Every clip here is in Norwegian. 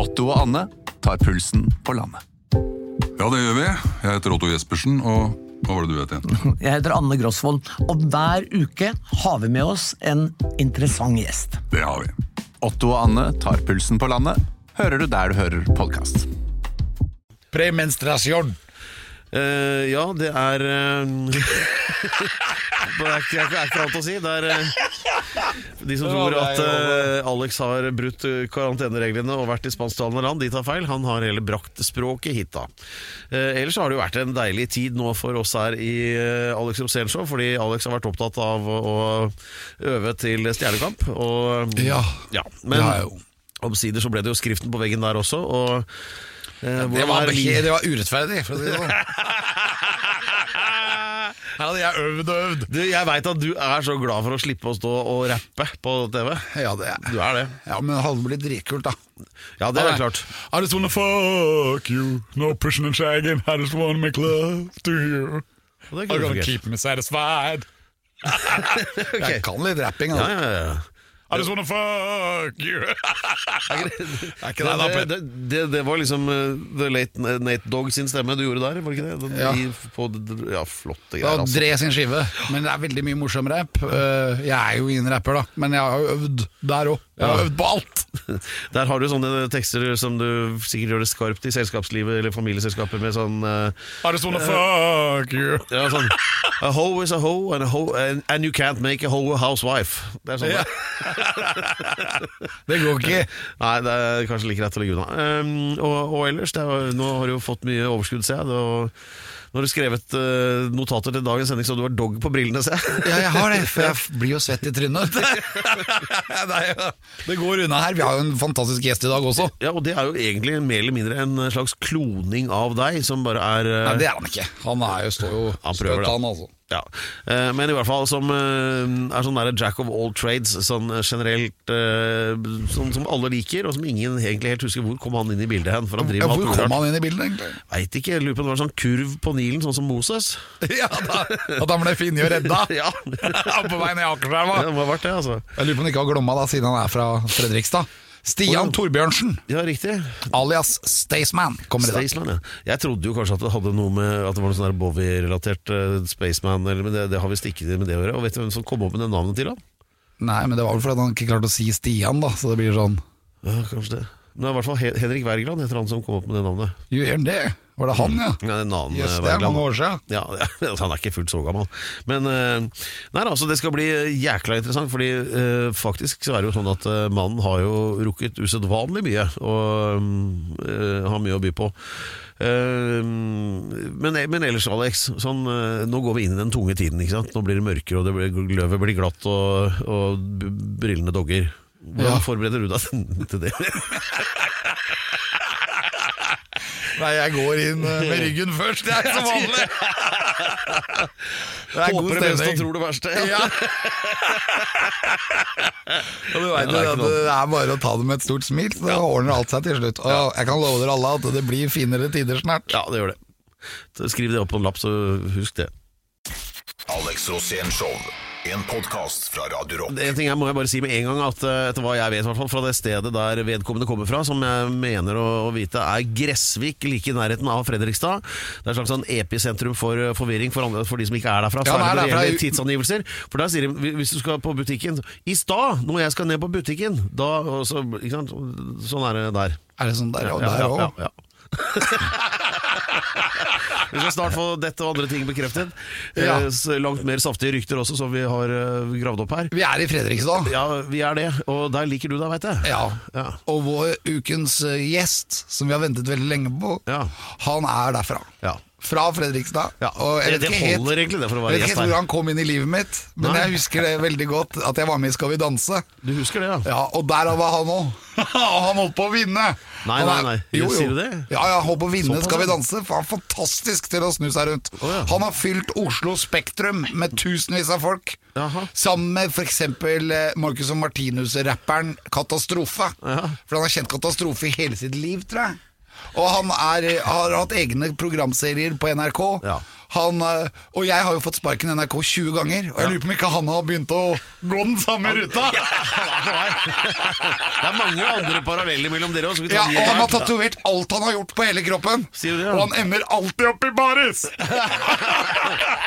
Otto og Anne tar pulsen på landet. Ja, det gjør vi. Jeg heter Otto Jespersen, og hva var det du het igjen? Jeg heter Anne Grosvold, og hver uke har vi med oss en interessant gjest. Det har vi. Otto og Anne tar pulsen på landet, hører du der du hører podkast. Premenstrasjon. Uh, ja, det er uh, Det er ikke, ikke annet å si. Det er eh, De som tror at uh, Alex har brutt eh, karantenereglene og vært i spansktalende land, de tar feil. Han har hele brakt språket hit, da. Uh, ellers har det jo vært en deilig tid nå for oss her i uh, Alex Rosénshow, fordi Alex har vært opptatt av å, å øve til Stjernekamp. Og, Ja, ja, men jo. omsider så ble det jo skriften på veggen der også. Og Det var, det var urettferdig, for å si det sånn. Hadde jeg øvd og øvd. Du, jeg veit at du er så glad for å slippe å stå og rappe på TV. Ja, det er Du er det. Ja, men det hadde blitt dritkult, da. Ja, det er klart. I just wanna fuck you, no pushing and shagging. I just wanna make love to you. I'm gonna keep me satisfied. Jeg kan litt rapping, Ja, altså. ja, ja. I just wanna fuck you. det er ikke det, da, Det, Petter. det, det, det var liksom uh, The Late Nate Dog sin stemme du gjorde der, var det ikke det? Den, Ja. i, på, ja, flotte Det greier, altså. Dre sin skive, men det er veldig mye morsom rap. Eh, Jeg er jo ingen rapper, da, men jeg har jo øvd der òg. Jeg har øvd på alt. Der har du sånne tekster som du sikkert gjør det skarpt i selskapslivet eller familieselskaper med sånn uh, I just wanna fuck you. Ja, sånn A hoe is a hoe, and, a hoe and, and you can't make a hoe a housewife. Det er sånn Ja. Det går ikke. Nei, det er kanskje like greit å ligge unna. Um, og, og ellers, er, nå har du jo fått mye overskudd, ser jeg. Og, nå har du skrevet uh, notater til dagens sending så du har dog på brillene, ser jeg. Ja, jeg har det, for jeg blir jo svett i trynet. Nei, ja. det går unna her. Vi har jo en fantastisk gjest i dag også. Ja, Og det er jo egentlig mer eller mindre en slags kloning av deg, som bare er uh... Nei, det er han ikke. Han er jo, står jo støtt, han altså. Ja, eh, Men i hvert fall som eh, er sånn der jack of all trades, sånn generelt eh, sånn som alle liker, og som ingen egentlig helt husker hvor kom han inn i bildet hen. For han Ja, driver hvor kom han inn i bildet, egentlig? Veit ikke, lurer på om det var sånn kurv på Nilen, sånn som Moses. Ja, da, At han ble funnet og redda Ja, på vei ned Akerselva. det må ha vært det, altså. Jeg lurer på om han ikke har Glomma, da, siden han er fra Fredrikstad. Stian Torbjørnsen, Ja, riktig. alias Staysman, kommer i dag. Staysman, ja. Jeg trodde jo kanskje at det hadde noe med At det var noe sånn Bowie-relatert uh, Spaceman, eller, men det, det har visst ikke med det å gjøre. Og vet du hvem som kom opp med det navnet til han? Nei, men det var vel fordi han ikke klarte å si Stian, da, så det blir sånn Ja, kanskje det. Men det er i hvert fall He- Henrik Wergeland heter han som kom opp med det navnet. Gjør han det? Var det han, ja? Ja, det er en annen Jøss, eh, det er mange år siden. Ja, ja, han er ikke fullt så gammel. Men eh, nei, altså, det skal bli jækla interessant, fordi eh, faktisk så er det jo sånn at eh, mannen har jo rukket usedvanlig mye, og eh, har mye å by på. Uh, men, men ellers, Alex, sånn, uh, nå går vi inn i den tunge tiden. Nå blir det mørkere, og det blir, løvet blir glatt, og, og brillene dogger. Hvordan Ja. forbereder du deg til det? Nei, jeg går inn eh, med ryggen først, jeg, som vanlig. Det er god Håper det beste og tror det verste. Ja. Og du vet, det er det er bare å ta det med et stort smil, så ordner alt seg til slutt. Og jeg kan love dere alle at det blir finere tider snart. Ja, det gjør det. Så Skriv det opp på en lapp, så husk det. Alex Rosén Show. En podkast fra Radio Rock. En ting jeg må jeg bare si med en gang at eh, Etter hva jeg vet i hvert fall fra det stedet der vedkommende kommer fra, som jeg mener å, å vite er Gressvik, like i nærheten av Fredrikstad. Det er et slags sånn episentrum for eh, forvirring for, andre, for de som ikke er derfra. Ja, nei, det derfra- tidsangivelser. For der sier de hvis du skal på butikken I stad, når jeg skal ned på butikken, da så, ikke sant? Sånn er det der. Er det sånn der og Ja, der òg? ja, ja. Vi skal snart få dette og andre ting bekreftet. Ja. Eh, langt mer saftige rykter også, som vi har eh, gravd opp her. Vi er i Fredrikstad. Ja, vi er det, og der liker du deg, veit jeg. Ja. Ja. Og vår ukens eh, gjest, som vi har ventet veldig lenge på, Ja. han er derfra. Ja. Fra Fredrikstad. Ja, Og jeg vet det ikke helt- holder egentlig, det, for å være gjest ikke her. hvor han kom inn i livet mitt, men Nei. jeg husker det veldig godt at jeg var med i Skal vi danse. Du husker det, ja? Ja, Og der var han òg. han holdt på å vinne! Nei, nei, nei. Jo, jo. Sier du det? Ja, ja, holdt på å vinne Skal vi danse. For han er fantastisk til å snu seg rundt. Oh, ja. Han har fylt Oslo Spektrum med tusenvis av folk. Aha. Sammen med f.eks. Marcus og Martinus-rapperen Katastrofe. Ja. For han har kjent Katastrofe i hele sitt liv, tror jeg. Og han er, har hatt egne programserier på NRK. Ja. Han, eh, og jeg har jo fått sparken i NRK 20 ganger, og jeg lurer på om ikke han har begynt å gå den samme ruta. Det er mange andre paralleller mellom dere også. Ja, og han har tatovert alt han har gjort på hele kroppen. Det, ja? Og han ender alltid opp i baris!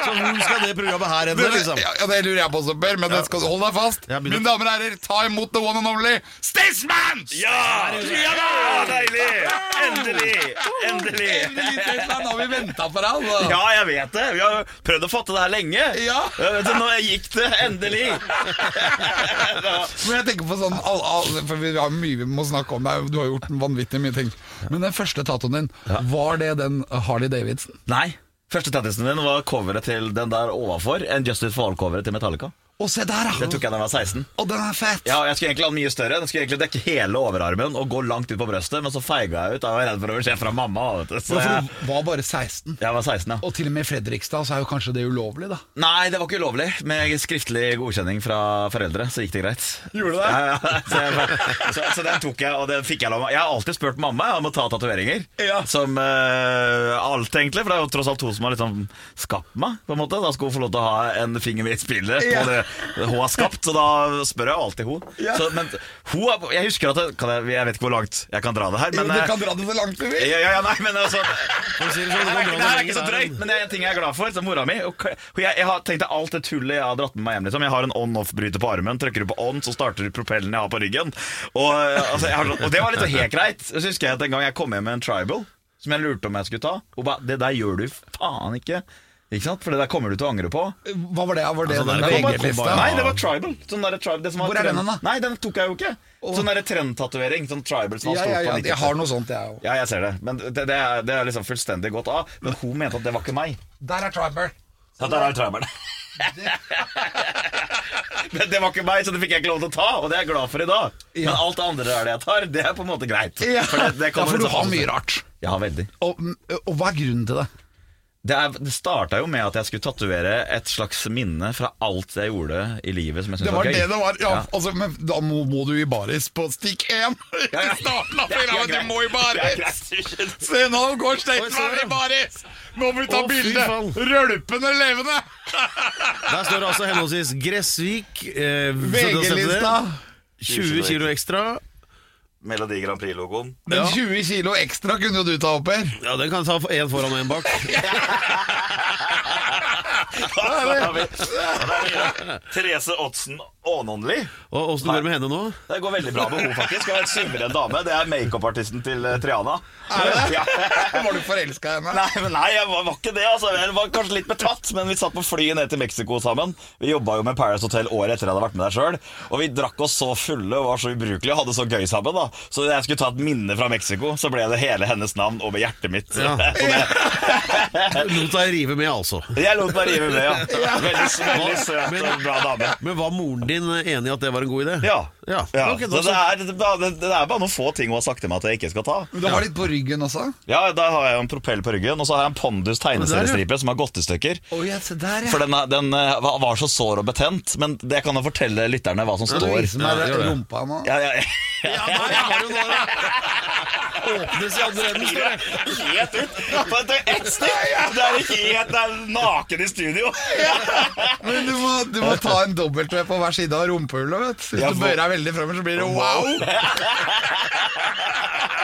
Så hvor skal det programmet her ende, liksom? ja, det lurer jeg på også, Per, men det skal, hold deg fast. Mine damer og herrer, ta imot the one and only Staysman! Ja! ja da! Deilig! Endelig! Endelig! Endelig, Staysman, har vi venta på deg, altså. Ja, jeg vet det. Vi har prøvd å få til det her lenge. Ja. Vet Nå gikk det endelig. Men jeg tenker på sånn all, all, For vi har mye vi må snakke om. Du har gjort vanvittig mye ting. Men den første tatoen din, var det den Harley Davidson? Nei. Første tattisen din var coveret til den der overfor. En Justice for All-coveret til Metallica. Å, se der, Det tok jeg da jeg var 16. Og den er fett! Ja, Jeg skulle egentlig ha den mye større. Den skulle egentlig dekke hele overarmen og gå langt ut på brøstet, men så feiga jeg ut. Da var jeg redd for å se fra mamma. Vet du. Så Ja, jeg, for du var bare 16. jeg var 16, ja. Og til og med i Fredrikstad så er jo kanskje det ulovlig, da. Nei, det var ikke ulovlig. Med skriftlig godkjenning fra foreldre så gikk det greit. Gjorde det? Ja, ja. Så, jeg, så, så den tok jeg, og den fikk jeg lov Jeg har alltid spurt mamma om å ta tatoveringer. Ja. Som uh, alt, egentlig. For det er jo tross alt hun som har liksom skapt meg. På en måte Da skal hun få lov til å ha en finger med i spillet Ja. på det hun har skapt. Så da spør jeg alltid hun. Ja. Så, men hun er, jeg husker at det, kan jeg, jeg vet ikke hvor langt jeg kan dra det her, men Men, du eh, kan dra det så langt du vil. ja, ja, ja, nei, men altså si det sånn, det er, her er ikke så drøyt, men det er en ting jeg er glad for. Som mora mi. Og jeg, jeg har tenkt alt det tullet jeg har dratt med meg hjem. Liksom. Jeg har en on-off-bryter på armen. Trykker du på on, så starter du propellen jeg har på ryggen. Og, altså, jeg har, og det var litt helt greit. Så husker jeg at en gang jeg kom hjem med en tribal som jeg lurte om jeg skulle ta. Hun ba, det der gjør du faen ikke. Ikke sant? For det der kommer du til å angre på. Hva var det? Var det Altså, den det bare- VG-lista? Nei, det var tribal. Sånn der tribe, det som var Hvor er den trend- da? Nei, den tok jeg jo ikke. Sånn der trendtatovering. Sånn tribal som var Ja, stort ja, ja, på jeg 90-tallet. har noe sånt, jeg òg. Ja, jeg ser det. Men det, det, er, det er liksom fullstendig gått av. Men hun mente at det var ikke meg. Der er tribal. Ja, der er tribal. Men det var ikke meg, så det fikk jeg ikke lov til å ta, og det er jeg glad for i dag. Men alt det andre der det jeg tar, det er på en måte greit. Ja, For, det, det ja, for du har mye rart. Ja, veldig. Og, og hva er grunnen til det? Det, er- det starta jo med at jeg skulle tatovere et slags minne fra alt jeg gjorde i livet som jeg Det var var gøy. det det var. Ja, Ja. Altså, men da må, må du i baris på stikk én! Ja, ja. starten av programmet, du må i baris! Se nå går Staysman i baris! Nå må vi ta Å, bilde! Rølpende levende! Der står det altså henholdsvis Gressvik eh, VG-lista. 20 kilo ekstra. Melodi Grand Prix-logoen. Men Ja. 20 kilo ekstra kunne jo du ta opp her. Ja, Den kan jeg ta én foran og én bak. Therese Oddsen Aanonli. Og Åssen går det med henne nå? Det går veldig bra med henne, faktisk. Hun er en suveren dame. Det er makeupartisten til eh, Triana. Er det? Ja. Var du forelska i henne? Nei, men nei, jeg var, var ikke det. altså Jeg var kanskje litt betatt, men vi satt på flyet ned til Mexico sammen. Vi jobba jo med Paradise Hotel året etter jeg hadde vært med der sjøl. Og vi drakk oss så fulle og var så ubrukelige og hadde så gøy sammen. da Så da jeg skulle ta et minne fra Mexico, så ble det hele hennes navn over hjertet mitt. Ja. Så det, Lot deg rive med, altså. jeg lot meg rive med, ja. Veldig, veldig søt og bra dame. Men var moren din enig i at det var en god idé? Ja. Ja, ja. Okay, da så så- det er, det, er- det er bare noen få ting hun har sagt til meg at jeg ikke skal ta. Men du har litt på ryggen også? Ja, Da har jeg en propell på ryggen, og så har jeg en Pondus tegneseriestripe som har gått i stykker. Oh, ja, der, ja. For den, den eh, var så sår og betent, men det kan jo fortelle lytterne hva som Du står. viser meg Ja, gjør det. rumpa nå. Ja, ja, Ja, ja, ja, ja, noe. Åpnes i andre enden. Helt ut! På et ett stikk! Det er helt det er naken i studio. Men du må, du må ta en W på hver side av rumpehullet. Hvis du bøyer deg veldig fremover, så blir det wow!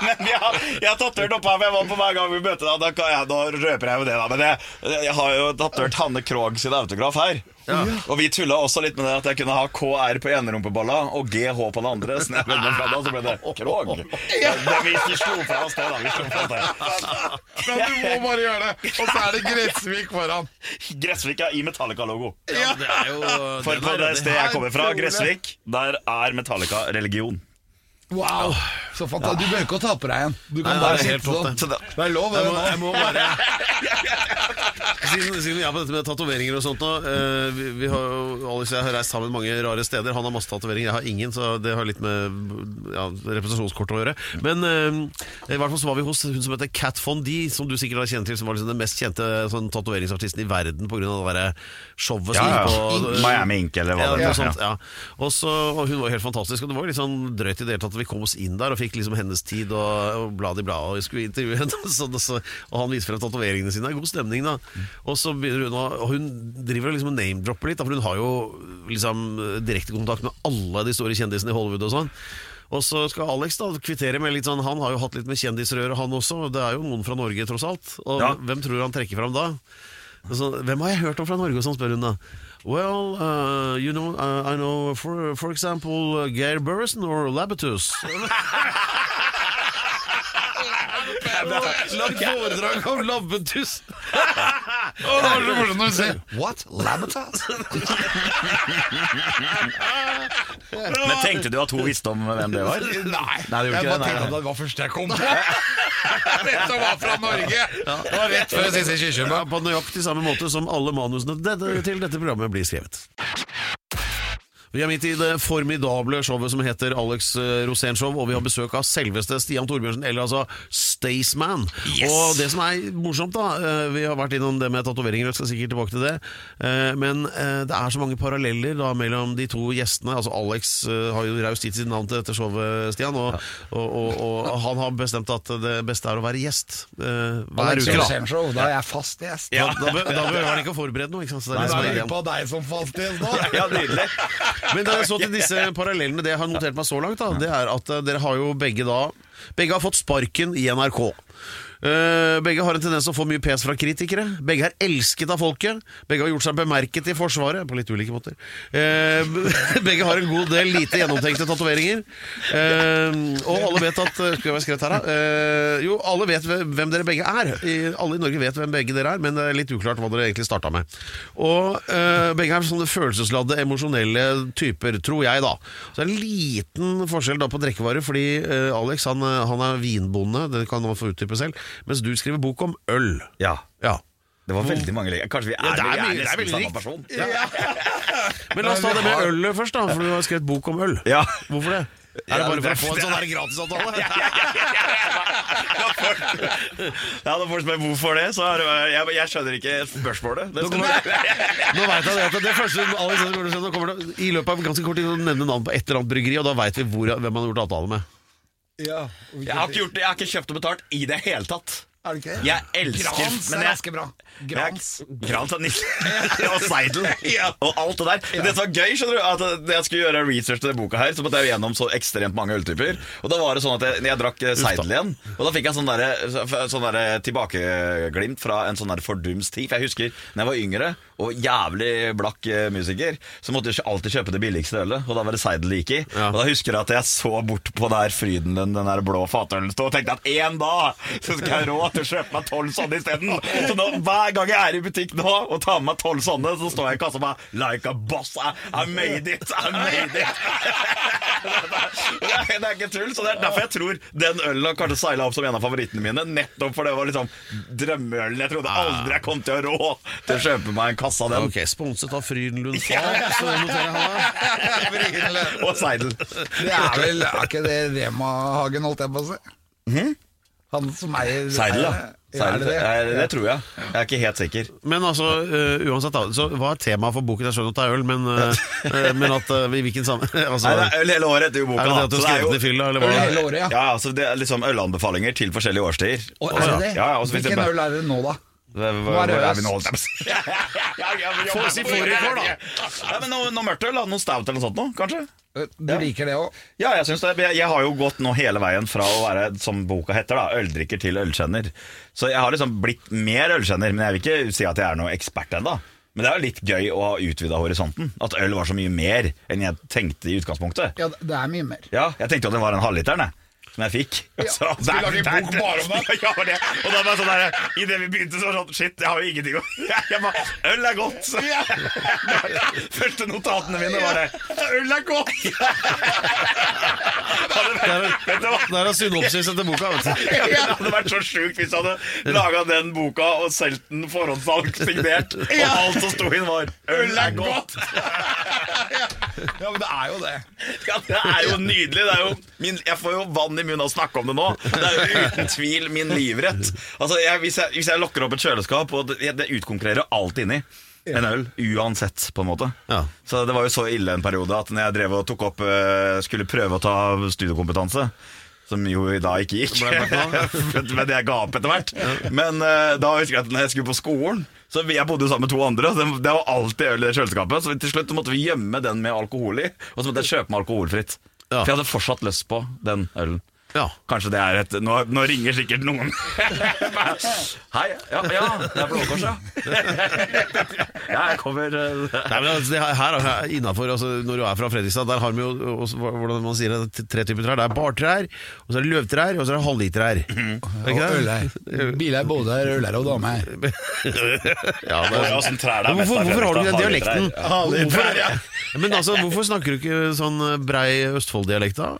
Men jeg har, jeg har tatovert for jeg var på hver gang vi møter deg. Da kan jeg, nå røper jeg jo det, da. Men jeg, jeg har jo tatovert Hanne Krogh sin autograf her. Og vi tulla også litt med det at jeg kunne ha KR på ene rumpebolla og GH på den andre. Så når jeg fra da, så ble det Krog. Det, vi, vi slo fra oss det, da. Vi slo fra oss det. Men du må bare gjøre det! Og så er det Gressvik foran. Gressvik er i Metallica-logo. Ja, det er jo For på det stedet jeg kommer fra. Gressvik, der er Metallica religion. Wow! Så fantastisk. Du behøver ikke å ta på deg en. Du kan Nei, bare sitte sånn. det. Det er lov, det. Jeg må, jeg må bare Siden, siden vi er på dette med tatoveringer og sånt nå uh, vi, vi har, Alex og jeg har reist sammen mange rare steder. Han har masse tatoveringer, jeg har ingen, så det har litt med ja, representasjonskortet å gjøre. Men uh, i hvert fall så var vi hos hun som heter Cat Von D, som du sikkert har kjent til, som var liksom den mest kjente sånn, tatoveringsartisten i verden pga. det derre showet som Ja, ja. gikk på Miami Ink, eller hva ja, det var. sånt, ja. Og, så, og hun var helt fantastisk, og det var litt sånn drøyt i det hele tatt at vi kom oss inn der og fikk liksom hennes tid og, og blad i blad, og vi skulle intervjue henne, og, så, og han viser frem tatoveringene sine. God stemning, da. Og så begynner hun å Og hun driver og liksom name-dropper litt, da, for hun har jo liksom direktekontakt med alle de store kjendisene i Hollywood og sånn. Og så skal Alex da kvittere med litt sånn Han har jo hatt litt med kjendisrøre, han også. Det er jo noen fra Norge, tross alt. Og Ja. hvem tror han trekker fram da? Så, hvem har jeg hørt om fra Norge, og sånn spør hun da. Well, uh, you know, uh, I know, for, for example, uh, Geir Børresen or Labatus. Lagt foredrag om Labbetuss. Å, det var så morsomt når du sier What? Labatas? Men tenkte du at hun visste om hvem det var? Nei, Nei, det jeg bare tenkte at det var første jeg kom på. Som var fra Norge. Det var rett før siste Ja, Kyrkjebø. på nøyaktig samme måte som alle manusene til dette programmet blir skrevet. Vi er midt i det formidable showet som heter Alex eh, Rosén Show, og vi har besøk av selveste Stian Torbjørnsen, eller altså Staysman. Og det som er morsomt, da eh, Vi har vært innom det med tatoveringer, og skal sikkert tilbake til det, eh, men det er så mange paralleller da mellom de to gjestene. Altså Alex har jo raust gitt sitt navn til dette showet, Stian, og, og, og, og han har bestemt at det beste er å være gjest eh, hver Alex uke. da. Rosénshow, da er jeg fast gjest. Da, da, be- da behøver han ikke å forberede noe. Ikke sant? Så det er det Da er på deg som fast gjest nå. Ja, nydelig. Men da jeg så til disse parallellene, det jeg har notert meg så langt, da, det er at eh, dere har jo begge da Begge har fått sparken i NRK. Eh, begge har en tendens å få mye pes fra kritikere. Begge er elsket av folket. Begge har gjort seg bemerket i Forsvaret, på litt ulike måter. Eh, begge har en god del lite gjennomtenkte tatoveringer. Eh, og alle vet at Skal jeg være skrevet her, da? Jo, alle vet hvem dere begge er. Alle i Norge vet hvem begge dere er, men det er litt uklart hva dere egentlig starta med. Og begge er sånne følelsesladde, emosjonelle typer, tror jeg, da. Så det er en liten forskjell da på drikkevarer, fordi Alex han, han er vinbonde, det kan man få utdype selv, mens du skriver bok om øl. Ja. Ja. Det var veldig mange leger. Kanskje vi er, Ja, det er vi mye- det er samme person? Men la oss ta det med ølet først, da, for du har skrevet bok om øl. Ja. Hvorfor det? Er det Ja, bare for å få en sånn her gratisavtale? Ja, Når folk spør hvorfor det, så er det jeg, jeg skjønner ikke spørsmålet. Det Nå kommer- Nå vet jeg det, at det første Alex kommer til i løpet av ganske kort tid nevner nevne navn på et eller annet bryggeri, og da veit vi hvor, hvem han har gjort avtale med. Ja, Jeg har ikke gjort det, jeg har ikke kjøpt og betalt i det hele tatt. Er det ikke det? Jeg elsker Grans men er jeg- ganske bra. Grans. Jeg- Grans og Nisse og Seidel. Og alt det der. Men det som var gøy, skjønner du, at da jeg skulle gjøre research til denne boka her, så måtte jeg jo gjennom så ekstremt mange øltyper. Og da var det sånn at jeg, jeg drakk eh, Seidel igjen, og da fikk jeg sånn derre sånn der tilbakeglimt fra en sånn der fordums tid. For jeg husker når jeg var yngre og jævlig blakk eh, musiker, så måtte jeg alltid kjøpe det billigste ølet, og da var det Seidel det gikk i. Ja. Og da husker jeg at jeg så bort på der Frydenlund, den der blå fatølen, stå og tenkte at en dag så skal jeg ha råd til å kjøpe meg tolv sånne isteden. Så nå, hver gang jeg er i butikk nå og tar med meg tolv sånne, så står jeg i kassa og bare Like a boss, I, I made it! I made it! det, er, det er ikke tull, så det er derfor jeg tror den ølen har kanskje seila opp som en av favorittene mine. Nettopp for det var liksom drømmeølen. Jeg trodde aldri jeg kom til å rå til å kjøpe meg en kasse av den. Ok, Sponset av Frydenlund da. Og Seidel. Det er vel Er ikke det Rema Hagen, holdt jeg på å si? Han som eier Seidel, ja. Er Seidel, det det? det, det tror jeg. Jeg er ikke helt sikker. Men altså, uh, uansett da, så hva er temaet for boken? Jeg skjønner at det er øl, men, eh, men at uh, i hvilken sammenheng altså, Nei, det er øl hele året etter jo boka. er det det at du skrevet den i fylla, eller hva? Øl hele året, ja. Ja, altså det er liksom ølanbefalinger til forskjellige årstider. Og, er det det? Ja, ja, Hvilken øl er det nå, da? Hva, er det hvor er vi nå, holdt jeg på å si? Få si fårikål, da. Ja, men noe, noe mørkt øl. Noe stout eller noe sånt noe, kanskje? Du liker det òg? Ja, jeg synes det. Jeg, jeg har jo gått nå hele veien fra å være, som boka heter, da, øldrikker til ølkjenner. Så jeg har liksom blitt mer ølkjenner, men jeg vil ikke si at jeg er noen ekspert ennå. Men det er jo litt gøy å ha utvida horisonten. At øl var så mye mer enn jeg tenkte i utgangspunktet. Ja, det er mye mer. Ja, Jeg tenkte jo at det var en halvliteren. jeg. Som jeg fikk. Så, Skulle lage en bok bare om det? Ja, det. Og da var sånn der, i det vi begynte, så var det sånn Shit, jeg har jo ingenting å Jeg bare Øl er godt! Så. Første notatene mine var det. Øl er godt! Det er en synopsis etter boka. vet du. Ja, det hadde vært så sjukt hvis jeg hadde laga den boka og solgt den forhåndssalg signert, og alt som sto inn, var 'øl er godt'. Ja, men det er jo det. Ja, Det er jo nydelig. Det er jo min, jeg får jo vann i munnen av å snakke om det nå. Det er jo uten tvil min livrett. Altså, jeg, hvis, jeg, hvis jeg lokker opp et kjøleskap, og det, det utkonkurrerer alt inni en øl, uansett, på en måte. Ja. Så det var jo så ille en periode at når jeg drev og tok opp eh, skulle prøve å ta studiekompetanse som jo da ikke gikk. Men det jeg ga opp etter hvert. Men eh, da husker jeg at når jeg skulle på skolen så Jeg bodde jo sammen med to andre, og det, var alltid øl i det kjøleskapet. Så til slutt måtte vi gjemme den med alkohol i, og så måtte jeg kjøpe meg alkoholfritt. For jeg hadde fortsatt lyst på den ølen. Ja. Kanskje det er et Nå, nå ringer sikkert noen. Hei. Ja, ja det er Blå Kors, ja. Ja, jeg kommer eh, Nei, men altså, det her, her er innenfor, altså, Når du er fra Fredrikstad, der har vi jo også, hvordan man sier det, tre typer trær. Det er bartrær, og så er det løvtrær, og så er det halvlitrær. Mm. Er ølær. Biler både er ølær og damer. Ja, det er, Åssen trær det er Men hvorfor, hvorfor har du ikke den dialekten? Halvlitertrær, ja. Men altså, hvorfor snakker du ikke sånn brei Østfold-dialekt da?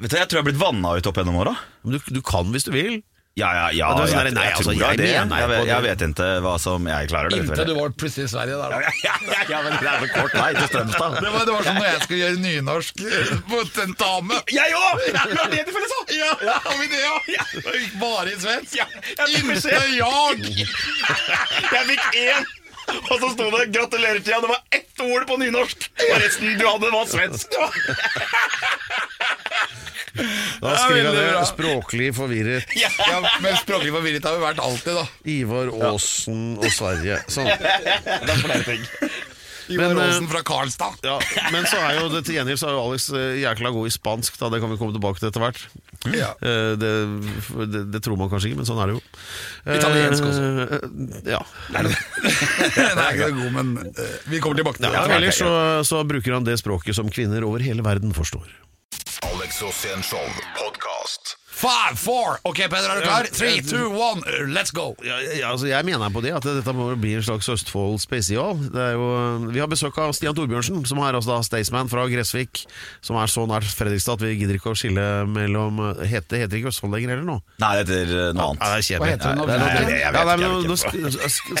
Vet du, Jeg tror jeg har blitt vanna ut opp gjennom åra. Du, du kan hvis du vil. Ja, ja, ja. Ja, det er sånn jeg, nei, jeg, altså, tror jeg det. mener Jeg, på vet- det. jeg vet ikke hva som jeg klarer det. vet Inntil du. du var plutselig i Sverige der, da. ja, ja, ja, men det er så kort vei til Strømstad. Det var, det var som når jeg skulle gjøre nynorsk på tentamen. Jeg òg! Det var det tilfellet, så! Ja, har vi det, ja? Jeg gikk bare i svensk. Ja, jeg fikk Inte jag! Jeg fikk én! Og så sto det 'gratulerer til deg'. Det var ett ord på nynorsk, og resten du hadde, var svensk. Da skriver jeg det. bra. Språklig forvirret. Ja, men språklig forvirret har vi vært alltid, da. Ivar Aasen og Sverige. Sånn. Det er flere ting. Ivar Men, eh, Aasen fra Karlstad. Ja, men så er jo det til gjengjeld så er jo Alex eh, jækla god i spansk, da. Det kan vi komme tilbake til etter hvert. Ja. Eh, Det, det, det tror man kanskje ikke, men sånn er det jo. Italiensk også. Ja. Nei, det er ikke så god, men vi kommer tilbake til det. ja ellers så, så bruker han det språket som kvinner over hele verden forstår. Alex Rosén Show podkast. Five, four. Ok, Peder, er du klar? Three, two, one, let's go. Ja, ja, altså jeg mener på det at dette må bli en slags Østfold spesial. Det er jo, vi har besøk av Stian Torbjørnsen, som er altså da Staysman fra Gressvik. Som er så nært Fredrikstad at vi gidder ikke å skille mellom Heter, heter ikke Østfold lenger heller nå? Nei, det heter noe Ja, annet. det er. Hva heter det nå? Ja, Nei, jeg vet ikke, men Nå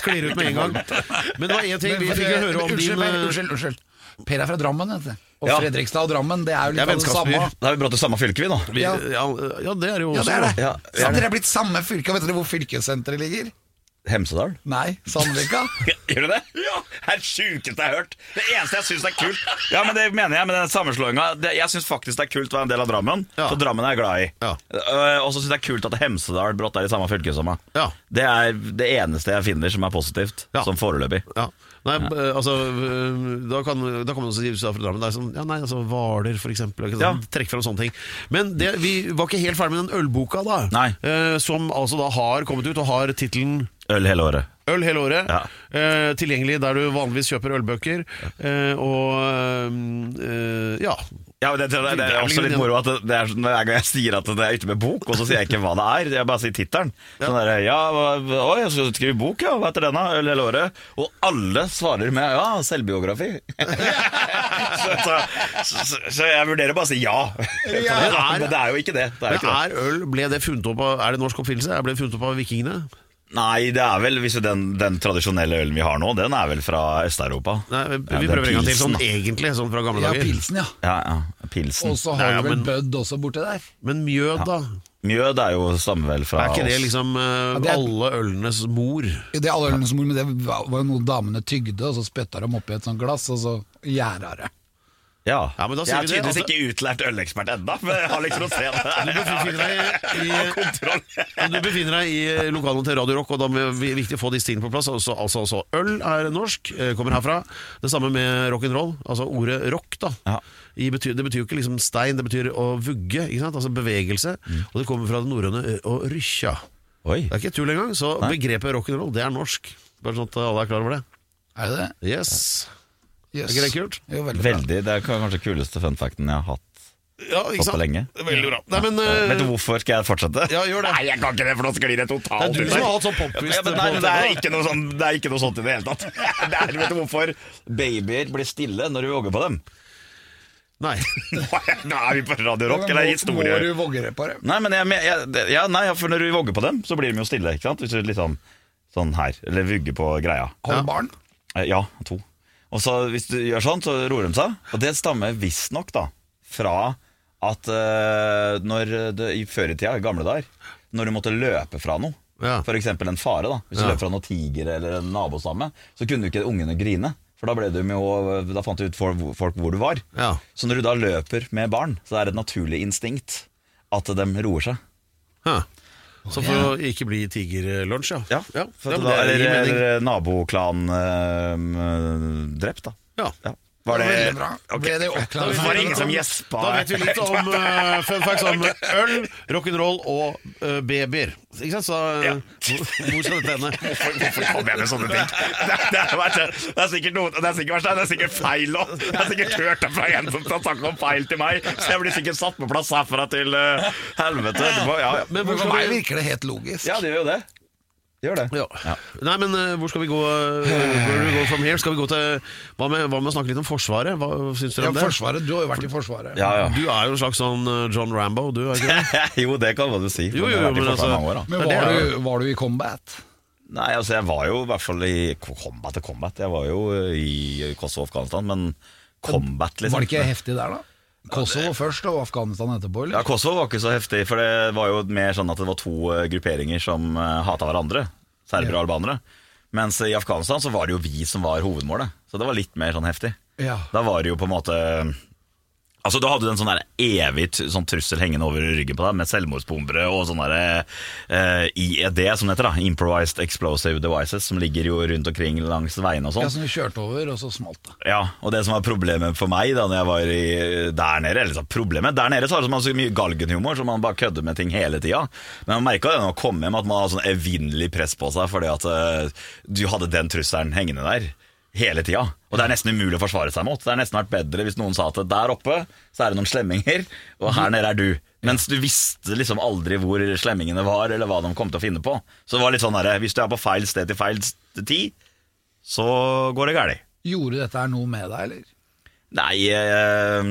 sklir det ut med en gang. Men det var én ting vi fikk høre om din Per, eh, unnskyld, unnskyld. Per er fra Drammen, vet du. Og Ja. Fredrikstad og Drammen, det er jo litt av det samme. Da er vi brått til samme fylke, vi, da. vi, ja, ja, det er jo Ja, også. det er det. Ja, Så ja. dere er blitt samme fylke. Vet dere hvor fylkessenteret ligger? Hemsedal? Nei, Sandvika. Gjør du det? Ja! Det er det sjukeste jeg har hørt. Det eneste jeg syns er kult Ja, men det mener jeg med den sammenslåinga. Jeg syns faktisk det er kult å være en del av Drammen. Ja. For Drammen er jeg glad i. Ja. Øh, Og så syns jeg det er kult at Hemsedal brått er i samme fylke som meg. Ja. Det er det eneste jeg finner som er positivt, Ja. sånn foreløpig. Ja. Nei, altså Da kan, da kan man også si fra Drammen sånn, ja, nei, altså Hvaler. Ikke sant? Ja. Trekk fram sånne ting. Men det, vi var ikke helt ferdig med den ølboka, da. Nei. Eh, som altså da har kommet ut og har tittelen Øl hele året. Øl hele året. Ja. Eh, tilgjengelig der du vanligvis kjøper ølbøker. Eh, og eh, ja. Ja, men det, det, det, er også litt moro at det, er sånn hver gang jeg sier at det er ute med bok, og så sier jeg ikke hva det er. Jeg bare sier tittelen. Sånn der, ja, oi, jeg skal skrive bok, ja. Hva heter den, da? Øl hele året. Og alle svarer med ja, selvbiografi. så, så, så, så jeg vurderer bare å si ja. Men det er jo ikke det. det, er Men er øl Ble det funnet opp av Er det norsk oppfinnelse? Er det funnet opp av vikingene? Nei, det er vel hvis den, den tradisjonelle ølen vi har nå, den er vel fra Øst-Europa. Nei, vi vi er prøver en gang til, sånn egentlig, sånn fra gamle Ja, dager. pilsen, ja. Ja, ja. Pilsen. Og så har Ja, ja, du vel men- Bud også borti der. Men mjød, da? Mjød er jo stammer vel fra Er ikke det oss. liksom eh, det er- alle ølenes mor? Det er alle ølenes mor, men det var var jo noe damene tygde, og så spytta de oppi et sånt glass, og så gjerda det. Ja. Ja, men da jeg sier er vi det, tydeligvis altså- ikke utlært ølekspert ennå, men jeg har liksom. Du befinner deg i, du befinner deg i lokalene til Radio Rock, og da er det viktig å få disse tingene på plass. Altså, altså, altså, øl er norsk, eh, kommer herfra. Det samme med rock'n'roll. Altså ordet rock, da. Ja. I betyr, det betyr jo ikke liksom stein, det betyr å vugge. Ikke sant? Altså bevegelse. Og det kommer fra det norrøne å rykkja. Det er ikke tull engang. Så begrepet rock'n'roll, det er norsk. Bare sånn at alle er klar over det. Er det det? Yes. Yes. Er ikke det kult? Jo, veldig. Veldig. Det er kanskje kuleste fun facten jeg har hatt. Ja, ikke sant? lenge. Veldig bra. Nei, men Eh, eh, Vet du hvorfor? Skal jeg fortsette? Ja, gjør det. Nei, jeg kan ikke det, for nå sklir det Det totalt er du ut som har hatt sånn popquiz. Ja, nei, det, er ikke noe sånn, det er ikke noe sånt i det hele tatt. Det er, vet du hvorfor babyer blir stille når du våger på dem? Nei. Nå er vi på Radio Rock, eller Må- historie? Må du våge på dem? Nei, men jeg, jeg, ja, nei, for når du våger på dem, så blir de jo stille. ikke sant? Hvis du liksom sånn her, eller vugger på greia. Har du barn? Eh, Ja, to. Og så hvis du gjør sånn, så roer de seg. Og det stammer visstnok fra at uh, når det, i før i tida, i gamle dager, når du måtte løpe fra noe, Ja. eksempel en fare, da hvis du Ja. løp fra noen tiger eller en nabostamme, så kunne du ikke ungene grine. For da, ble du med, da fant du ut folk hvor du var. Ja. Så når du da løper med barn, så er det et naturlig instinkt at de roer seg. Hæ. Så for å ikke bli tigerlunsj, ja. Ja, for Ja, at da, eller, eller naboklan øh, drept, da. Ja. Ja. Var det Veldig bra. Ble det oppklart? Var det ingen som gjespa? Da vet vi litt om uh, fun facts om øl, rock'n'roll og uh, babyer. Ikke sant? Så uh, hvor, hvor skal dette ende? Hvorfor, hvorfor kom jeg med sånne ting? Det, det, er, det er sikkert noe Det er sikkert, det er sikkert feil òg. Jeg har sikkert hørt det fra en som har sagt noe feil til meg, så jeg blir sikkert satt på plass herfra til uh, helvete. Må, ja, ja. Men Men for meg virker det helt logisk. ja, det gjør jo det. Det gjør det. ja. Ja. Nei, men uh, hvor skal vi gå uh, Where do we go from here? Skal vi gå til Hva med, hva med å snakke litt om Forsvaret? Hva syns dere Ja, om det? forsvaret, Du har jo vært i Forsvaret. Ja, ja. Du er jo en slags sånn uh, John Rambo, du er ikke det? jo, det kan man jo si. for Jo, jo, jeg har vært i men Forsvaret altså- mange år, da. Men Det er var det, du, var du i combat? Nei, altså jeg var jo i hvert fall i combat til combat. Jeg var jo i Kosovo og Afghanistan, men combat, liksom. Var det ikke heftig der, da? Kosovo først og Afghanistan etterpå, eller? Ja. Kosovo var ikke så heftig, for det var jo mer sånn at det var to eh, grupperinger som uh, hata hverandre. Serbere og albanere. Mens i Afghanistan så var det jo vi som var hovedmålet. Så det var litt mer sånn heftig. Ja. Da var det jo på en måte Altså Da hadde du en sånn evig sånn trussel hengende over ryggen på deg, med selvmordsbombere og sånn der, eh, IED, som det heter. da Improvised Explosive Devices, som ligger jo rundt omkring langs veiene og sånn. Ja, som du kjørte over, og så smalt det. Ja, og det som var problemet for meg da når jeg var i, der nede Eller så problemet, der nede så har man så mye galgenhumor, så man bare kødder med ting hele tida. Men man merka det når man kom hjem, at man hadde sånn evinnelig press på seg fordi at uh, du hadde den trusselen hengende der. Hele tida. Og det er nesten umulig å forsvare seg mot. Det er nesten vært bedre hvis noen sa at der oppe så er det noen slemminger, og her nede er du. Mens du visste liksom aldri hvor slemmingene var, eller hva de kom til å finne på. Så det var litt sånn derre Hvis du er på feil sted til feil tid, så går det galt. Gjorde dette her noe med deg, eller? Nei eh,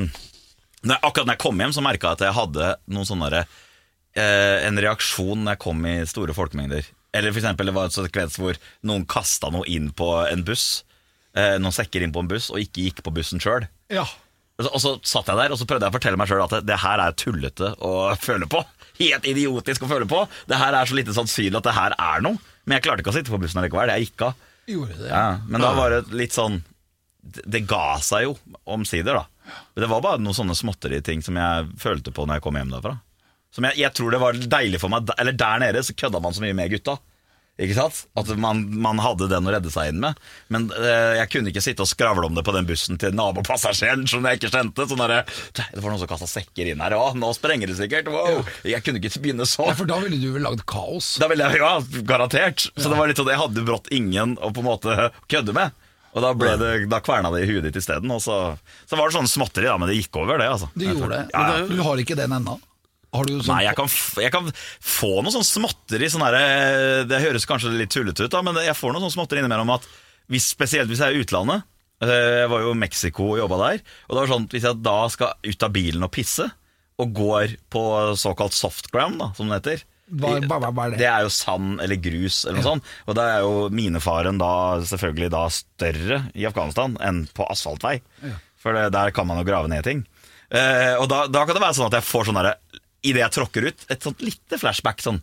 når, Akkurat når jeg kom hjem, så merka jeg at jeg hadde noen sånne eh, En reaksjon når jeg kom i store folkemengder. Eller for eksempel, det var et sekvens hvor noen kasta noe inn på en buss. Eh, noen sekker inn på en buss, og ikke gikk på bussen sjøl. Ja. Og, og så satt jeg der og så prøvde jeg å fortelle meg sjøl at det, det her er tullete å føle på. Helt idiotisk å føle på. Det her er så lite sannsynlig at det her er noe. Men jeg klarte ikke å sitte på bussen likevel. Jeg gikk av. Gjorde det? Ja, men da var det litt sånn Det, det ga seg jo omsider, da. Men det var bare noen sånne småtteri-ting som jeg følte på når jeg kom hjem derfra. Som jeg, jeg tror det var deilig for meg Eller der nede så kødda man så mye med gutta. Ikke sant? At man, man hadde den å redde seg inn med. Men eh, jeg kunne ikke sitte og skravle om det på den bussen til nabopassasjeren som jeg ikke kjente. Sånn der, Det var noen som kasta sekker inn her. Å, nå sprenger det sikkert. Wow. Jeg kunne ikke begynne Ja, sånn. For da ville du vel lagd kaos? Da ville jeg, ja, garantert. Så det var litt sånn, jeg hadde brått ingen å på en måte kødde med. Og da, ble det, da kverna det i huet ditt isteden. Så, så var det sånn småtteri, da, men det gikk over, det. altså Du gjorde det? Ja, ja. Men Du har ikke den ennå? Sånn Nei, jeg kan, jeg kan få noe sånn småtteri sånn der, Det høres kanskje litt tullete ut, da, men jeg får noe sånn småtteri innimellom at hvis, Spesielt hvis jeg er i utlandet. eh, Jeg var jo i Mexico og jobba der. Og det var sånn Hvis jeg da skal ut av bilen og pisse, og går på såkalt softground, da, som det heter Hva- hva- hva- er det? Det er jo sand eller grus eller noe sånt. Og da er jo minefaren da selvfølgelig da større i Afghanistan enn på asfaltvei. For det, der kan man jo grave ned ting. Eh, og da, da kan det være sånn at jeg får sånn derre Idet jeg tråkker ut, et sånt lite flashback sånn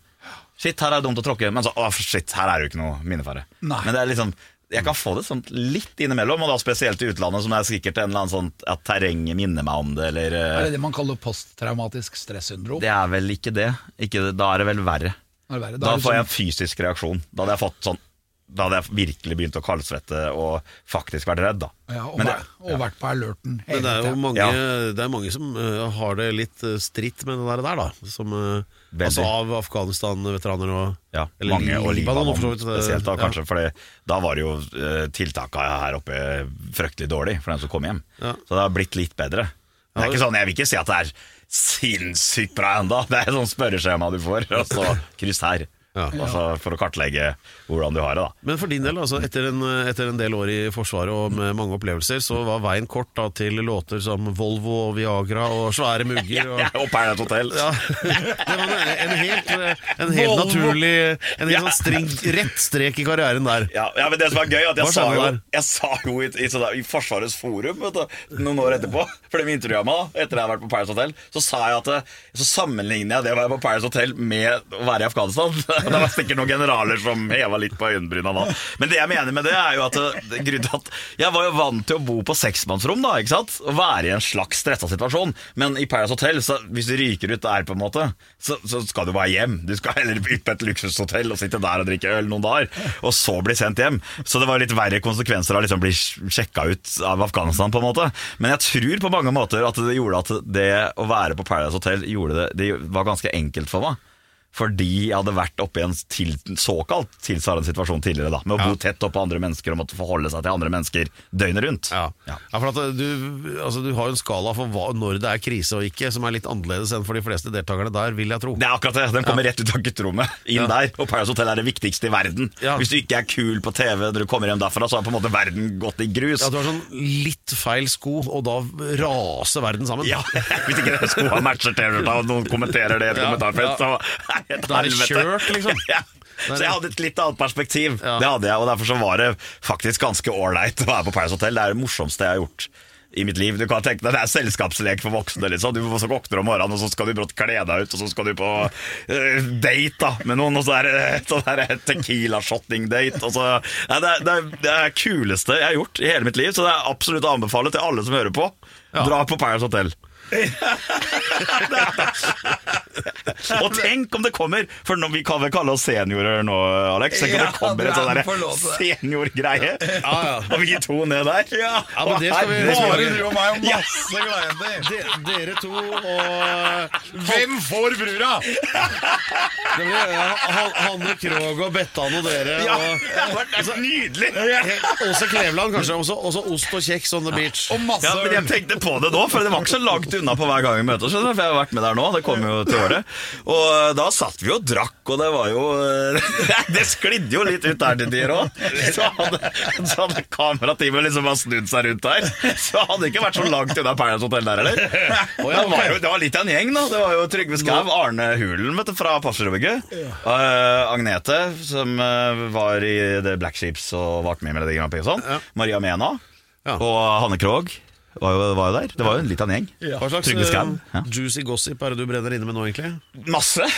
Shit, her er det dumt å tråkke, men så Å, shit, her er det jo ikke noe minnefare. Nei. Men det er liksom jeg kan få det sånn litt innimellom, og da spesielt i utlandet, som det er sikkert en eller annen sånn at terrenget minner meg om det, eller eh, Er det det man kaller posttraumatisk stressyndrom? Det er vel ikke det. Ikke det. Da er det vel verre. Er det verre? Da da det får jeg sånn- en fysisk reaksjon. Da hadde jeg fått sånn Da hadde jeg virkelig begynt å kaldsvette og faktisk vært redd, da. ja, og, Men det- og vært på alerten hele Men det er jo mange, Ja. det er mange som uh, har det litt uh, stritt med det der, da. Som, uh, altså av Afghanistan-veteraner og Ja, eller mange og Libanon vidt, eh, spesielt da, ja. kanskje. For da var jo uh, tiltaka her oppe fryktelig dårlig for den som kom hjem. Ja. Så det har blitt litt bedre. Det er ikke sånn, Jeg vil ikke si at det er sinnssykt bra enda. Det er et sånt spørreskjema du får, og så kryss her. Ja. Altså, for å kartlegge hvordan du har det, da. Men for din del, altså, etter, en, etter en del år i Forsvaret og med mange opplevelser, så var veien kort da, til låter som Volvo og Viagra og svære mugger. Og, Ja, og Paradise Hotel. Ja, det var en, en helt, en helt naturlig En helt sånn string, rett strek i karrieren der. Ja, ja, men det som er gøy, at jeg sa jo, jeg sa jo i, i, sånn i Forsvarets forum vet du, noen år etterpå, for de intervjua meg etter jeg hadde vært på Paradise Hotel, så sa jeg at så sammenligner jeg det å være på Paradise Hotel med å være i Afghanistan. Det var sikkert noen generaler som heva litt på øyenbryna da. Men det jeg mener med det, er jo at, det, at jeg var jo vant til å bo på seksmannsrom, da, ikke sant? Og være i en slags stressa situasjon. Men i Paradise Hotel, så hvis du ryker ut der, på en måte, så, så skal du bare hjem. Du skal heller ut et luksushotell og sitte der og drikke øl noen dager, og så bli sendt hjem. Så det var litt verre konsekvenser av liksom bli sjekka ut av Afghanistan, på en måte. Men jeg tror på mange måter at det gjorde at det å være på Paradise Hotel det, det var ganske enkelt for meg. Fordi jeg hadde vært oppe i en til, såkalt tilsvarende situasjon tidligere. da Med å bo tett oppå andre mennesker og måtte forholde seg til andre mennesker døgnet rundt. Ja. ja, for at du, altså, du har jo en skala for hva, når det er krise og ikke, som er litt annerledes enn for de fleste deltakerne der, vil jeg tro. Det er akkurat det. Den kommer rett ut av gutterommet. Inn Ja. der. Og Paradise Hotel er det viktigste i verden. Ja. Hvis du ikke er kul på TV når du kommer hjem derfra, så har på en måte verden gått i grus. Ja, Du har sånn litt feil sko, og da raser verden sammen. Ja, Hvis ikke skoene matcher T-skjorta, og noen kommenterer det i et Ja, kommentarfelt, så Da er det kjørt, liksom. Ja. Så jeg hadde et litt annet perspektiv. Ja. Det hadde jeg, og Derfor så var det faktisk ganske ålreit å være på Paris Hotel. Det er det morsomste jeg har gjort i mitt liv. Du kan tenke deg, Det er selskapslek for voksne. liksom Du så våkner om morgenen, og så skal du brått kle deg ut, og så skal du på uh, date da med noen, og så er det uh, tequila-shotting-date. Ja, det, det, er, det kuleste jeg har gjort i hele mitt liv, så det er absolutt å anbefale til alle som hører på. Dra på Paris Hotel. Og tenk om det kommer For Vi kan vel kalle oss seniorer nå, Alex. Tenk om det kommer en sånn seniorgreie. ja. Og vi to ned der. Ja, men det skal vi- Bare du og meg og masse gladjenter. De, dere to og Hvem får brura? det blir, Hanne Krogh og Bettan og dere. Ja, det er nydelig! Åse Kleveland, kanskje. Også, også ost og kjeks on the beach. Og masse Ja, men jeg tenkte på det nå, for det var ikke så langt unna på hver gang vi møtes. oss For jeg har vært med der nå, det kom jo til året. Og eh, da satt vi og drakk, og det var jo eh, Det sklidde jo litt ut der til tider òg. Så hadde, så hadde kamerateamet liksom bare snudd seg rundt der. Så hadde det ikke vært så langt unna Paradise Hotel der heller. Det var jo det var litt av en gjeng, da. Det var jo Trygve Skau, Arne Hulen du, fra Passerudbygget. Uh, Agnete, som eh, var i The Black Sheeps og var med i Melodi Grand Prix og sånn. Maria Mena. Ja. Og Hanne Krogh var jo, var jo der. Det var jo en litt av en gjeng. Hva slags Trygve Skau. eh, Ja. juicy gossip er det du brenner inne med nå, egentlig? Masse.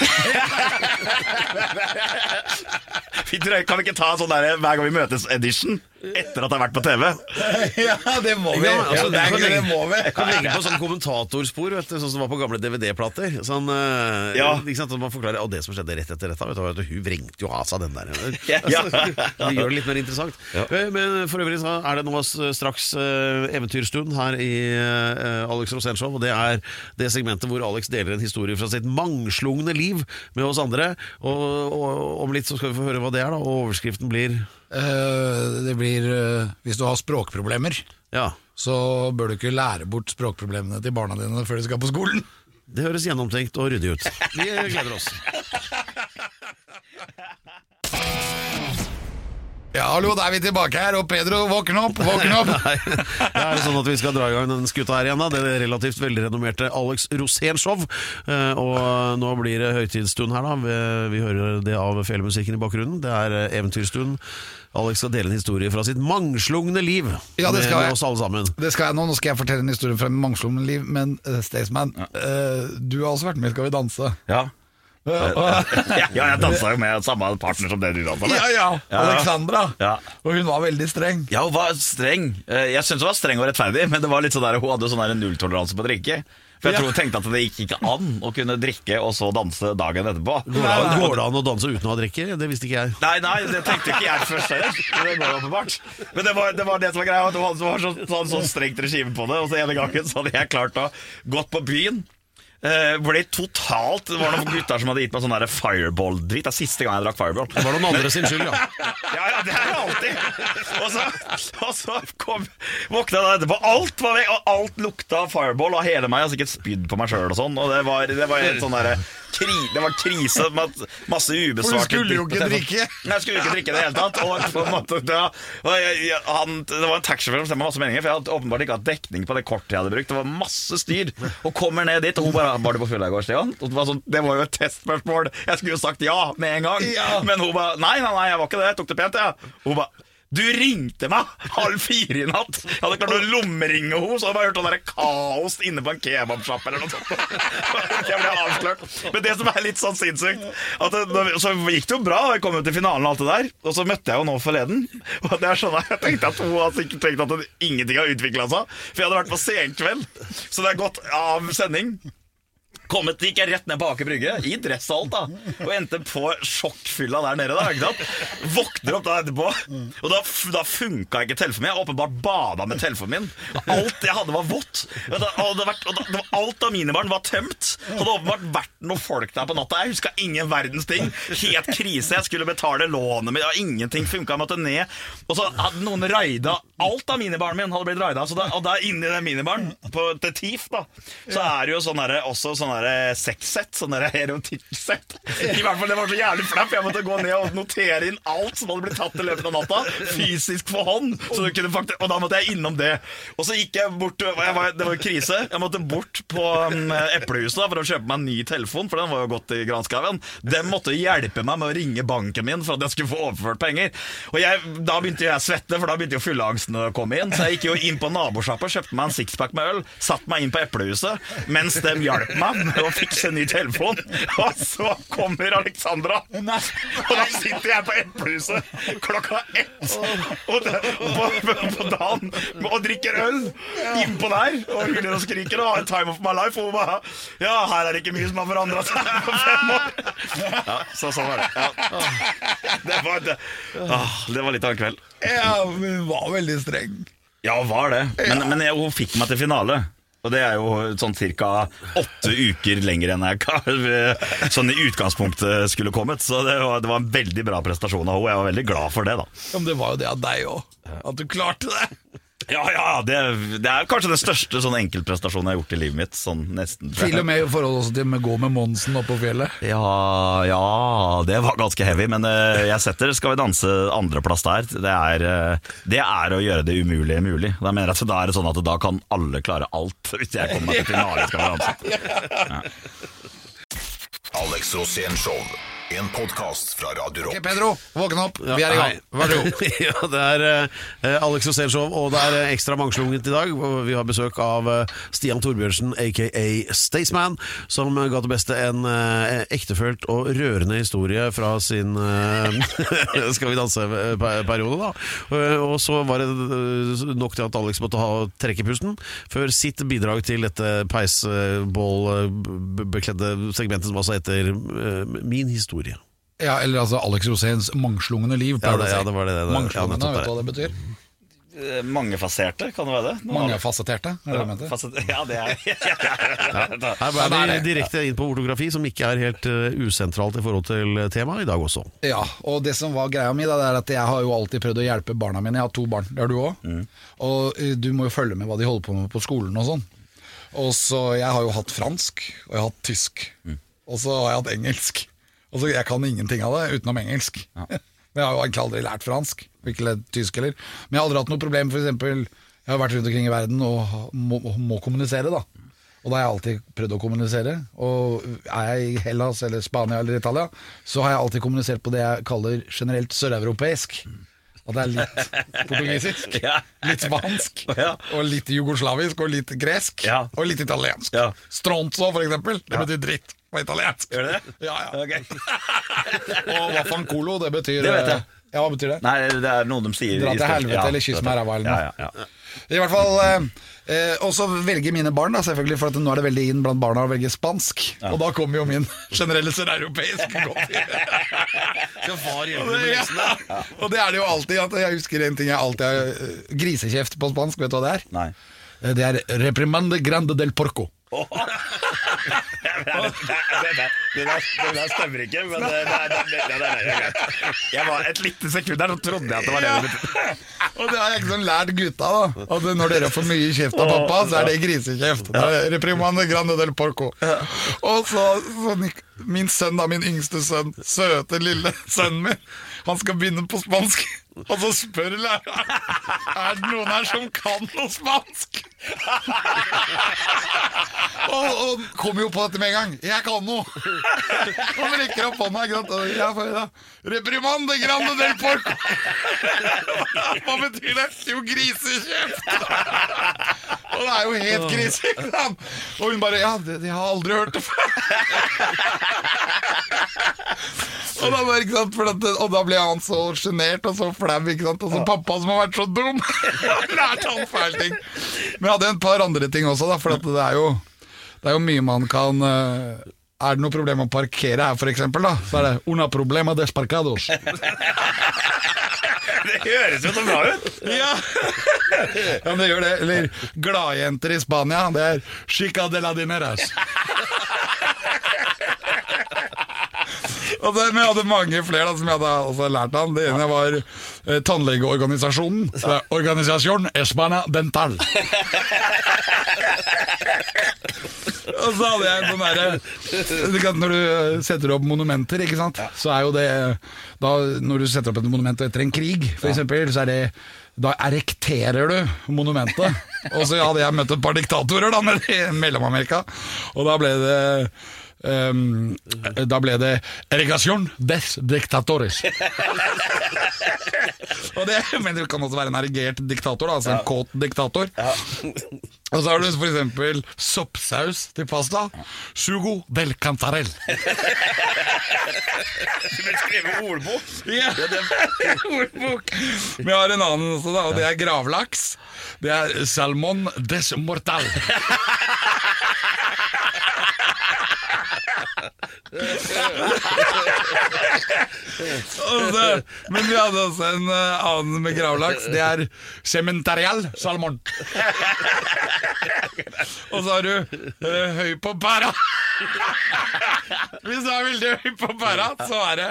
Vi tror- kan vi ikke ta sånn der hver gang vi møtes-edition etter at det har vært på TV? Ja, det må vi. Ja, altså, Ja, det, kan er, det må vi. Kan legge på sånn kommentatorspor, vet du, sånn som det var på gamle DVD-plater. Sånn, eh, Ja. ikke sant, at man forklarer, og det som skjedde rett etter dette, vet du, vet du, hun vrengte jo av seg den der. Ja. det gjør det litt mer interessant. Eh, Men for øvrig så er det nå straks eventyrstund her i eh, Alex Rosénshow, og det er det segmentet hvor Alex deler en historie fra sitt mangslungne liv med oss andre. Og, og om litt så skal vi få høre hva det er, da, og overskriften blir uh, det blir uh, Hvis du har språkproblemer, Ja. så bør du ikke lære bort språkproblemene til barna dine før de skal på skolen. Det høres gjennomtenkt og ryddig ut. Vi gleder oss. Ja, hallo, da er vi tilbake her, og Pedro, våkn opp, våkn opp! Nei, det er sånn at vi skal dra i gang den skuta her igjen. da Det er relativt velrenommerte Alex Rosén-show. Eh, Og nå blir det høytidsstund her, da. Vi- hører det av felemusikken i bakgrunnen. Det er eh, eventyrstund. Alex skal dele en historie fra sitt mangslungne liv Ja, det skal med jeg. oss alle sammen. Det skal jeg nå, nå skal jeg fortelle en historie fra mitt mangslungne liv, men uh, Staysman, eh, du har også vært med i Skal vi danse. Ja. Ja, jeg dansa jo med samme partner som det du dansa med. Ja, ja, Alexandra. Ja. Og hun var veldig streng. Ja, hun var streng. Eh, Jeg syntes hun var streng og rettferdig, men det var litt sånn der, hun hadde sånn nulltoleranse på drikke. For jeg Ja. tror hun tenkte at det gikk ikke an å kunne drikke og så danse dagen etterpå. Går det, an, går det an å danse uten å ha drikke? Det visste ikke jeg. Nei, nei, det tenkte ikke jeg først heller. Men det går åpenbart. Men det var, det var det som var greia, Det hun hadde- hun var så, så hadde så strengt regime på det. Og så ene gangen så hadde jeg klart å gått på byen. Eh, ble totalt Det var noen gutter som hadde gitt meg sånn fireball-dritt. Det er siste gang jeg drakk fireball. Det var noen andre sin skyld, ja. Ja, ja, det er alltid. Og så, og så kom, våkna jeg etterpå. Alt var vekk, og alt lukta fireball av hele meg. Jeg har sikkert spydd på meg sjøl og sånn. Og det var, det var helt sånn derre kri, Det var krise med masse ubesvarte For du skulle jo ikke drikke. Nei, jeg skulle ikke drikke i det hele tatt. Og på en måte, ja, og jeg, han, det var en taxisjåfør som stemte masse meninger, for jeg hadde åpenbart ikke hatt dekning på det kortet jeg hadde brukt. Det var masse styr. Og kommer ned dit, og hun bare 'Var du på fylla i går, Stian?' Det, var sånn, det var jo et testspørsmål. Jeg skulle jo sagt ja med en gang. Ja. Men hun bare 'Nei, nei, nei, jeg var ikke det. Jeg tok det pent, jeg'. Hun bare du ringte meg halv fire i natt! Jeg hadde klart å lommeringe henne, så hadde jeg bare hørt sånn der kaos inne på en kebabsjappe eller noe sånt. Jeg ble avslørt. Men det som er litt sånn sinnssykt at det, Så gikk det jo bra, og jeg kom jo til finalen og alt det der. Og så møtte jeg jo nå forleden. Og det er sånn at Jeg tenkte at hun har sikkert tenkt at ingenting har utvikla seg. For jeg hadde vært på senkveld. Så det er gått av sending. Kommet, gikk jeg rett ned på Aker Brygge, i dress og alt, da. Og endte på sjokkfylla der nede. da? Våkner opp da etterpå, og da, da funka ikke telefonen min. Jeg åpenbart bada med telefonen min. Alt jeg hadde, var vått. Alt av minibaren var tømt. Hadde åpenbart vært noen folk der på natta. Jeg huska ingen verdens ting. Helt krise. Jeg skulle betale lånet mitt, ingenting funka. Jeg måtte ned. Og så hadde noen raida Alt av minibaren min hadde blitt raida. Og da, inni den minibaren, til TIF, da, så er det jo sånn derre- også sånn derre sexsett. Sånn erotikksett. I hvert fall, det var så jævlig flaut. Jeg måtte gå ned og notere inn alt som hadde blitt tatt i løpet av natta. Fysisk for hånd. Så du kunne faktisk, og da måtte jeg innom det. Og så gikk jeg bort jeg var, Det var krise. Jeg måtte bort på um, Eplehuset for å kjøpe meg en ny telefon, for den var jo gått i granskauen. Den måtte hjelpe meg med å ringe banken min for at jeg skulle få overført penger. Og jeg, Da begynte jeg å svette, for da begynte jo fylleangsten å komme inn. Så jeg gikk jo inn på nabosjappa, kjøpte meg en sixpack med øl, satt meg inn på Eplehuset mens de hjalp meg med fikk seg en ny telefon. Og så kommer Alexandra, og da sitter jeg på Eplehuset klokka ett og det, på, på, dagen og drikker øl innpå der og hyler og skriker og har time of my life. Og bare Ja, her er det ikke mye som har forandra seg på fem år. Ja, så sånn var det. Ja. Det, var, det, ah, det var litt av en kveld. Ja, hun var veldig streng. Ja, var det. Men, men jeg, hun fikk meg til finale. Og det er jo sånn ca. åtte uker lenger enn jeg sånn i utgangspunktet skulle kommet. Så det var, det var en veldig bra prestasjon av henne. Jeg var veldig glad for det, da. Ja, Men det var jo det av deg òg. At du klarte det. Ja, ja, det, det er kanskje den største sånn enkeltprestasjonen jeg har gjort i livet mitt. Sånn nesten. Til og med i forhold også til med gå med Monsen oppå fjellet. Ja, ja, det var ganske heavy, men uh, jeg setter Skal vi danse andreplass der. Det er, uh, det er å gjøre det umulige mulig. Da mener jeg at da er det sånn at da kan alle klare alt, hvis jeg kommer meg til finale Skal vi danse. Alex Rosén Show. En podkast fra Radio Rock. Ok, Pedro, våkne opp. Vi er i gang. Vær så god. ja, det er eh, Alex Rosénshow, og det er eh, ekstra mangslungent i dag. og Vi har besøk av eh, Stian Torbjørnsen, aka Staysman, som eh, ga til beste en eh, ektefølt og rørende historie fra sin eh, Skal vi danse-periode, da. Eh, Og så var det eh, nok til at Alex måtte ha trekke pusten før sitt bidrag til dette peisbålbekledde segmentet som altså heter eh, Min historie. Ja, eller altså Alex Roséns mangslungne liv. Ja, det- ja, det var det det- det- Mangslungne, ja, vet du hva det betyr? Eh, Mangefaserte, kan det være det? Mangefasetterte, er det det du Ja, det er Ja, Her er vi direkte inn på ortografi, som ikke er helt eh, usentralt i forhold til temaet i dag også. Ja, og det som var greia mi, da, det er at jeg har jo alltid prøvd å hjelpe barna mine. Jeg har to barn, det har du òg. Og eh, du må jo følge med hva de holder på med på skolen og sånn. Og så Jeg har jo hatt fransk, og jeg har hatt tysk. Og så har jeg hatt engelsk. Og så Jeg kan ingenting av det utenom engelsk. Men jeg har jo egentlig aldri lært fransk, ikke tysk heller. Men jeg har aldri hatt noe problem, eksempel Jeg har vært rundt omkring i verden og må, må kommunisere, da. Og da har jeg alltid prøvd å kommunisere. Og er jeg i Hellas eller Spania eller Italia, så har jeg alltid kommunisert på det jeg kaller generelt søreuropeisk. At det er litt portugisisk, litt spansk, og litt jugoslavisk, og litt gresk, og litt italiensk. Ja. Stronzo, for eksempel. Det betyr dritt på italiensk. Gjør det det? Ja, ja. Ok. Og vaffancolo, det betyr Det vet jeg. Ja, hva betyr det? Nei, det er noe de sier Dra i til stort- helvete eller kyss meg i ræva eller noe. Ja, ja, ja. I hvert fall eh, eh, Og så velger mine barn, da, selvfølgelig, for at nå er det veldig inn blant barna å velge spansk. Og da kommer jo min generelle søreuropeisk godt inn. ja. Og det er det jo alltid. At jeg husker en ting jeg alltid har eh, Grisekjeft på spansk, vet du hva det er? Nei. Eh, Det er reprimande grande del porco. Det der, det der, stemmer ikke, men det, det, det, det, det, er greit. Jeg var Et lite sekund der så trodde jeg at det var det betydde. Og det har jeg ikke sånn lært gutta, da. At når dere får mye kjeft av pappa, så er det grisekjeft. Reprimande grande del porco. Og så, så min sønn, da, min yngste sønn, søte lille sønnen min, han skal begynne på spansk. Og så spør læreren Er det noen her som kan noe spansk. Og, og kommer jo på dette med en gang. Jeg kan noe! Han rekker opp hånda. får da Reprimande grande del porco. Hva betyr det? Jo, grisekjeft! Og det er jo helt krise. Og hun bare Ja, det, jeg har aldri hørt det før. Og da, bare, sant, at, og da ble han så sjenert og så flau. ikke sant? Og så pappa som har vært så dum, har lært han feil ting. Men jeg hadde en par andre ting også, da, for det er jo det er jo mye man kan eh, Er det noe problem å parkere her, for eksempel, da? Så er det 'una problema desparcados'. Det høres jo så bra ut! Ja. ja, men det gjør det. Eller gladjenter i Spania. Det er 'chica de la dineras'. Og det, men jeg hadde mange flere da, som jeg hadde også lært han. Det ene var eh, tannlegeorganisasjonen. Er Organisasjon Espana Dental. Og så hadde jeg sånn derre Når du setter opp monumenter, ikke sant, så er jo det da, Når du setter opp et monument etter en krig, for eksempel, så er det da erekterer du monumentet. Og så hadde jeg møtt et par diktatorer da nede i Mellom-Amerika, og da ble det ehm, da ble det 'Eregación des dictatores'. det, men det kan også være en erigert diktator, da, altså en kåt diktator. Og så har du eksempel soppsaus til pasta. Sugo del cantarell. Du vil skrive ordbok. Ja, ordbok. Vi har en annen også, da, og det er gravlaks. Det er salmon des mortal. Og så- Men vi hadde også en uh, annen med gravlaks. Det er cementarial salmon. Og så har du uh, høy på pæra. Hvis du er veldig høy på pæra, så er det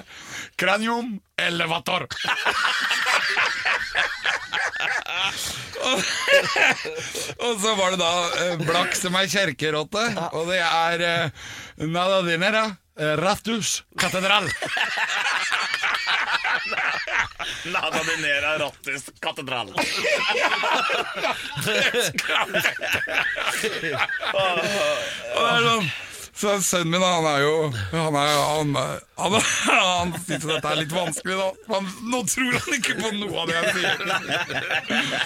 cranium elevator. og, så var det da eh, blakk som ei kjerkerotte, og det er eh, nada dinera, eh, ratus katedral. Nada dinera Rattus katedral. Og det er sånn så Sønnen min han er jo Han, er, han, han, han syns dette er litt vanskelig. da han, Nå tror han ikke på noe av det jeg sier.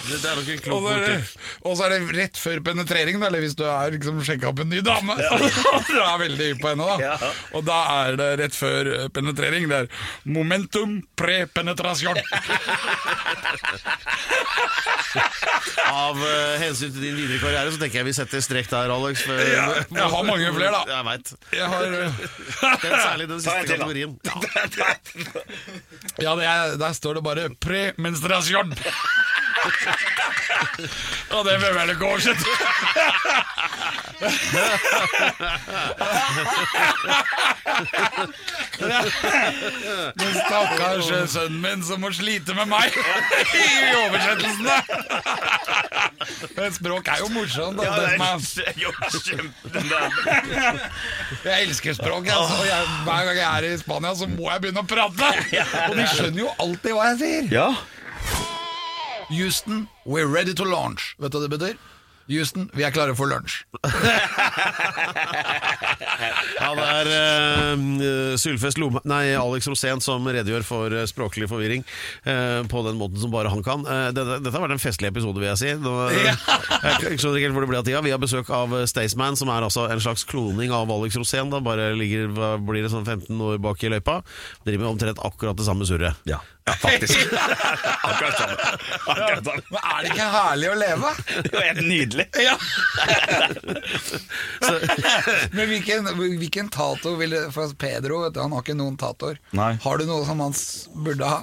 Det er nok en klok så det, og så er det rett før penetrering, da, eller hvis du er liksom sjekka opp en ny dame. Ja. du er veldig på henne, da. Og da er det rett før penetrering. Det er momentum pre-penetrasjon. Av eh, hensyn til din videre karriere så tenker jeg vi setter strek der, Alex. For, Ja, jeg har mange flere, da. Jeg veit. Jeg har Særlig den siste kategorien. Ja, det er, der står det bare premenstruasjon. Og det vil jeg gå, oversette. Den stakkars sønnen min som må slite med meg i oversettelsene. Men språk er jo morsomt. Ja, Det er- jo. Jeg elsker språk. Altså, jeg, hver gang jeg er i Spania, så må jeg begynne å prate. Og de skjønner jo alltid hva jeg sier. Ja. Houston, we're ready to launch. Vet du hva det betyr? Houston, vi er klare for lunsj. Ja, det er uh, Sylfest Lome Nei, Alex Rosén som redegjør for eh, språklig forvirring uh, på den måten som bare han kan. Uh, dette, dette har vært en festlig episode, vil jeg si. Nå, jeg skjønner ikke helt hvor det ble av tida. Vi har besøk av Staysman, som er altså en slags kloning av Alex Rosén. Da. Bare ligger blir det sånn 15 år bak i løypa. Driver med omtrent akkurat det samme surret. Ja, faktisk. Akkurat sånn. Akkurat samme. Men er det ikke herlig å leve? Det er helt nydelig. Ja. Men hvilken, hvilken tato ville For Pedro vet du, han har ikke noen tatoer. Har du noe som han burde ha?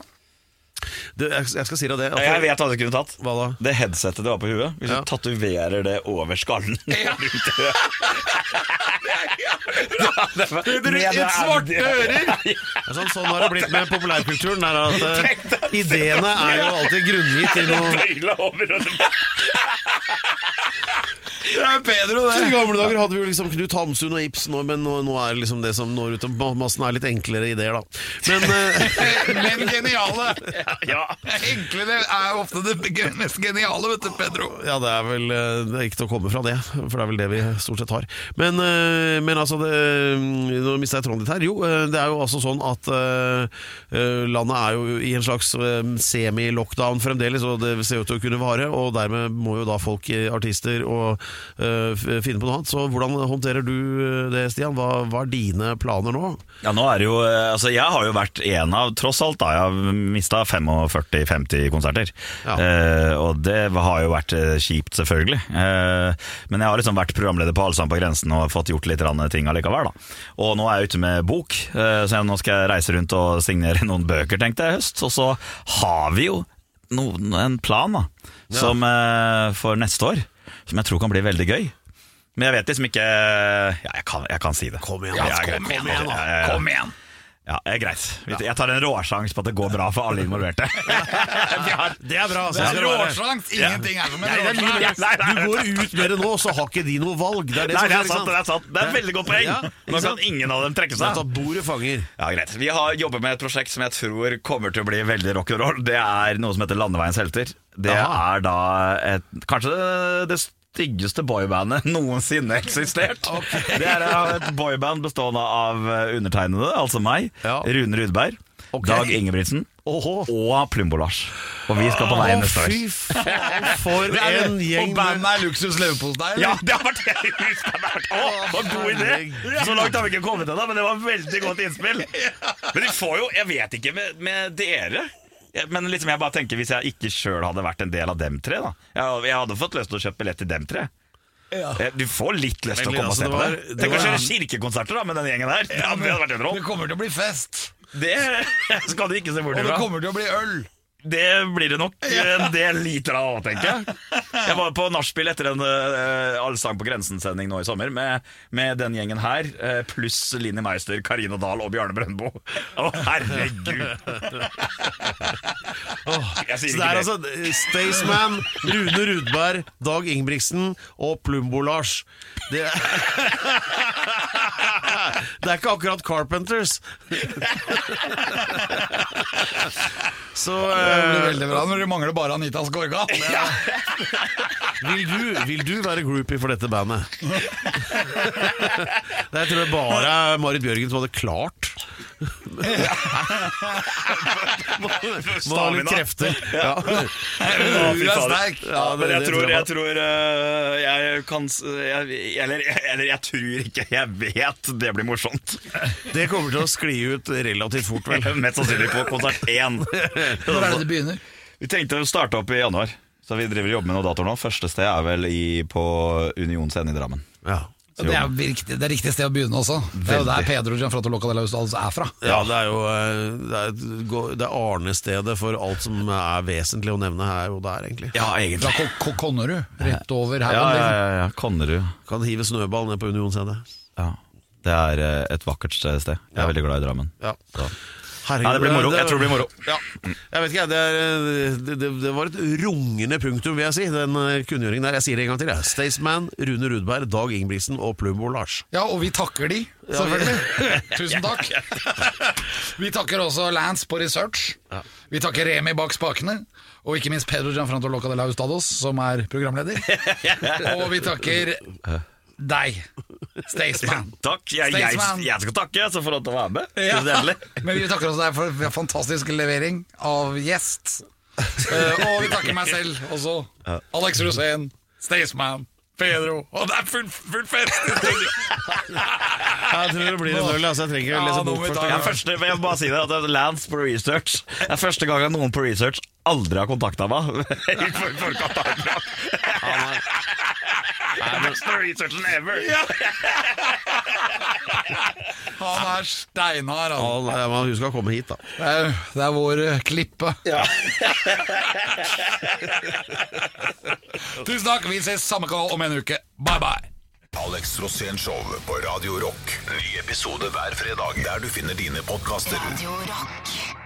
Du, jeg, jeg skal si deg det. altså, Jeg vet hva du kunne tatt. Hva da? Det headsetet du har på huet. Hvis Ja. du tatoverer det over skallen. Ja. rundt huet. Et svarte ører! Det er Sånn, sånn har det blitt med populærkulturen. Er at, uh, ideene er jo alltid grunngitt i noe Det er Pedro, I gamle dager hadde vi jo liksom Knut Hamsun og Ibsen, men nå, nå er det liksom det som når ut til massen, er litt enklere ideer, da. Men eh, Men geniale. Ja. Enklere er ofte det mest geniale, vet du, Pedro. Ja, det er vel eh, det er ikke til å komme fra det, for det er vel det vi stort sett har. Men, men altså det, Nå mista jeg tråden litt her. Jo, eh, det er jo altså sånn at eh, eh, landet er jo i en slags eh, semi-lockdown fremdeles, og det ser ut til å kunne vare. Og dermed må jo da folk, eh, artister, og eh, finne på noe annet. Så hvordan håndterer du eh, det, Stian? Hva, hva er dine planer nå? Ja, nå er det jo eh, Altså, jeg har jo vært en av, tross alt, da. Jeg har mista 45-50 konserter. Ja. Eh, og det har jo vært eh, kjipt, selvfølgelig. Eh, men jeg har liksom vært programleder på Allsang på grensen og fått gjort litt grann ting allikevel, da. Og nå er jeg ute med bok, eh, så jeg, nå skal jeg reise rundt og signere noen bøker, tenkte jeg i høst. Og så har vi jo noen, en plan, da, som ja. for neste år, som jeg tror kan bli veldig gøy. Men jeg vet liksom ikke Ja, jeg kan, jeg kan si det. Kom igjen, Ja. Kom igjen. Kom igjen. Ja, er greit. Jeg tar en råsjanse på at det går bra for alle involverte. Det er bra. Det er råsjans. Ingenting er som en råsjans. Du går ut med det nå, så har ikke de noe valg. Det er det Nei, det er sant. Det er sant Det er et veldig godt poeng. Ja, Nå kan ingen av dem trekke seg. at bordet fanger. Ja, greit. Vi har jobbet med et prosjekt som jeg tror kommer til å bli veldig rock'n'roll. Det er noe som heter Landeveiens helter. Det er da et, kanskje det, det styggeste boybandet noensinne eksistert. Det er et boyband bestående av undertegnede, altså meg, Ja. Rune Rudberg, okay. Dag Ingebrigtsen Oho. og Plumbo-Lars. Og vi skal på veien Å, neste år. fy faen, for en gjeng Og bandet er luksus leverpostei. Ja, det har vært det! Å, hva god idé! Så langt har vi ikke kommet ennå, men det var veldig godt innspill. Men de får jo Jeg vet ikke med, med dere. Ja, Men liksom jeg bare tenker hvis jeg ikke sjøl hadde vært en del av dem tre, da. Jeg, jeg hadde fått lyst til å kjøpe billett til dem tre. Ja. Du får litt lyst til å komme komme og altså, se det på var- det. det Tenk å kjøre kirkekonserter da med den gjengen her. Ja, det hadde vært en Det kommer til å bli fest. Det skal du ikke se bort Og det kommer til å bli øl. Det blir det nok en del liter av tenker jeg. Jeg var på nachspiel etter en uh, Allsang på grensen-sending nå i sommer med, med den gjengen her, uh, pluss Linni Meister, Karina Dahl og Bjarne Brøndbo. Å, herregud! Jeg sier Så det er altså Staysman, Rune Rudberg, Dag Ingebrigtsen og Plumbo-Lars. Det, det er ikke akkurat Carpenters. Så Det blir eh, veldig bra når det mangler bare Anita Skorga. vil, du, vil du være groupie for dette bandet? Det tror jeg bare er Marit Bjørgen som hadde klart. Må ha litt krefter. Ja. Du er sterk. Ja, men jeg tror, jeg tror eh, jeg kan s- jeg, eller, eller jeg tror ikke Jeg vet det blir morsomt. Det kommer til å skli ut relativt fort, vel. Mest sannsynlig på konsert én. Når er det det begynner? Vi tenkte å starte opp i januar. Så vi driver og jobber med noen datoer nå. Første sted er vel i, på Union scene i Drammen. Ja. Det er, riktig, det er riktig sted å begynne også. Det er jo der. Pedro Gianfranto Locadelaus er fra. Ja, det er jo eh, det er, et det er arnestedet for alt som er vesentlig å nevne her og der, egentlig. Ja, egentlig. Fra Ko- Konnerud, rett over her. Ja, ja, ja, ja. Konnerud. Kan hive snøball ned på Union scene. Ja. Det er eh, et vakkert sted. Jeg er Ja. veldig glad i Drammen. Ja. Så. Herregud, Ja, det blir moro. Jeg tror det blir moro. Ja. Jeg vet ikke, det, er, det, det, det var et rungende punktum, vil jeg si, den eh, kunngjøringen der. Jeg sier det en gang til. jeg. Staysman, Rune Rudberg, Dag Ingebrigtsen og Plumbo Lars. Ja, og vi takker de, selvfølgelig. Tusen takk. Vi takker også Lance på research. Vi takker Remi bak spakene. Og ikke minst Pedro Gianfranto Locadelaus Dados, som er programleder. Og vi takker deg, Staysman. Takk. Jeg, jeg, jeg skal takke, så for at du var med. Ja. Men vi takker også deg for en fantastisk levering av gjest. Eh, og vi takker meg selv også. Alex Rosén, Staysman, Pedro. Og det er full, full fest! Jeg tror det blir en øl, altså. Jeg trenger Ja, lese ja, bok først. Jeg, første, jeg må bare si det, at Lance på research Det er første gang noen på research aldri har kontakta meg. I for- forkant av beste researchen ever. Han er steinhard. Ja, Han. skal Man husker å komme hit, da. Det er, det er vår eh, klippe. Tusen takk. Vi ses samme kall om en uke. Bye, bye. Alex Alex Rosén Show på Radio Rock. Ny episode hver fredag der du finner dine podkaster. Radio Rock.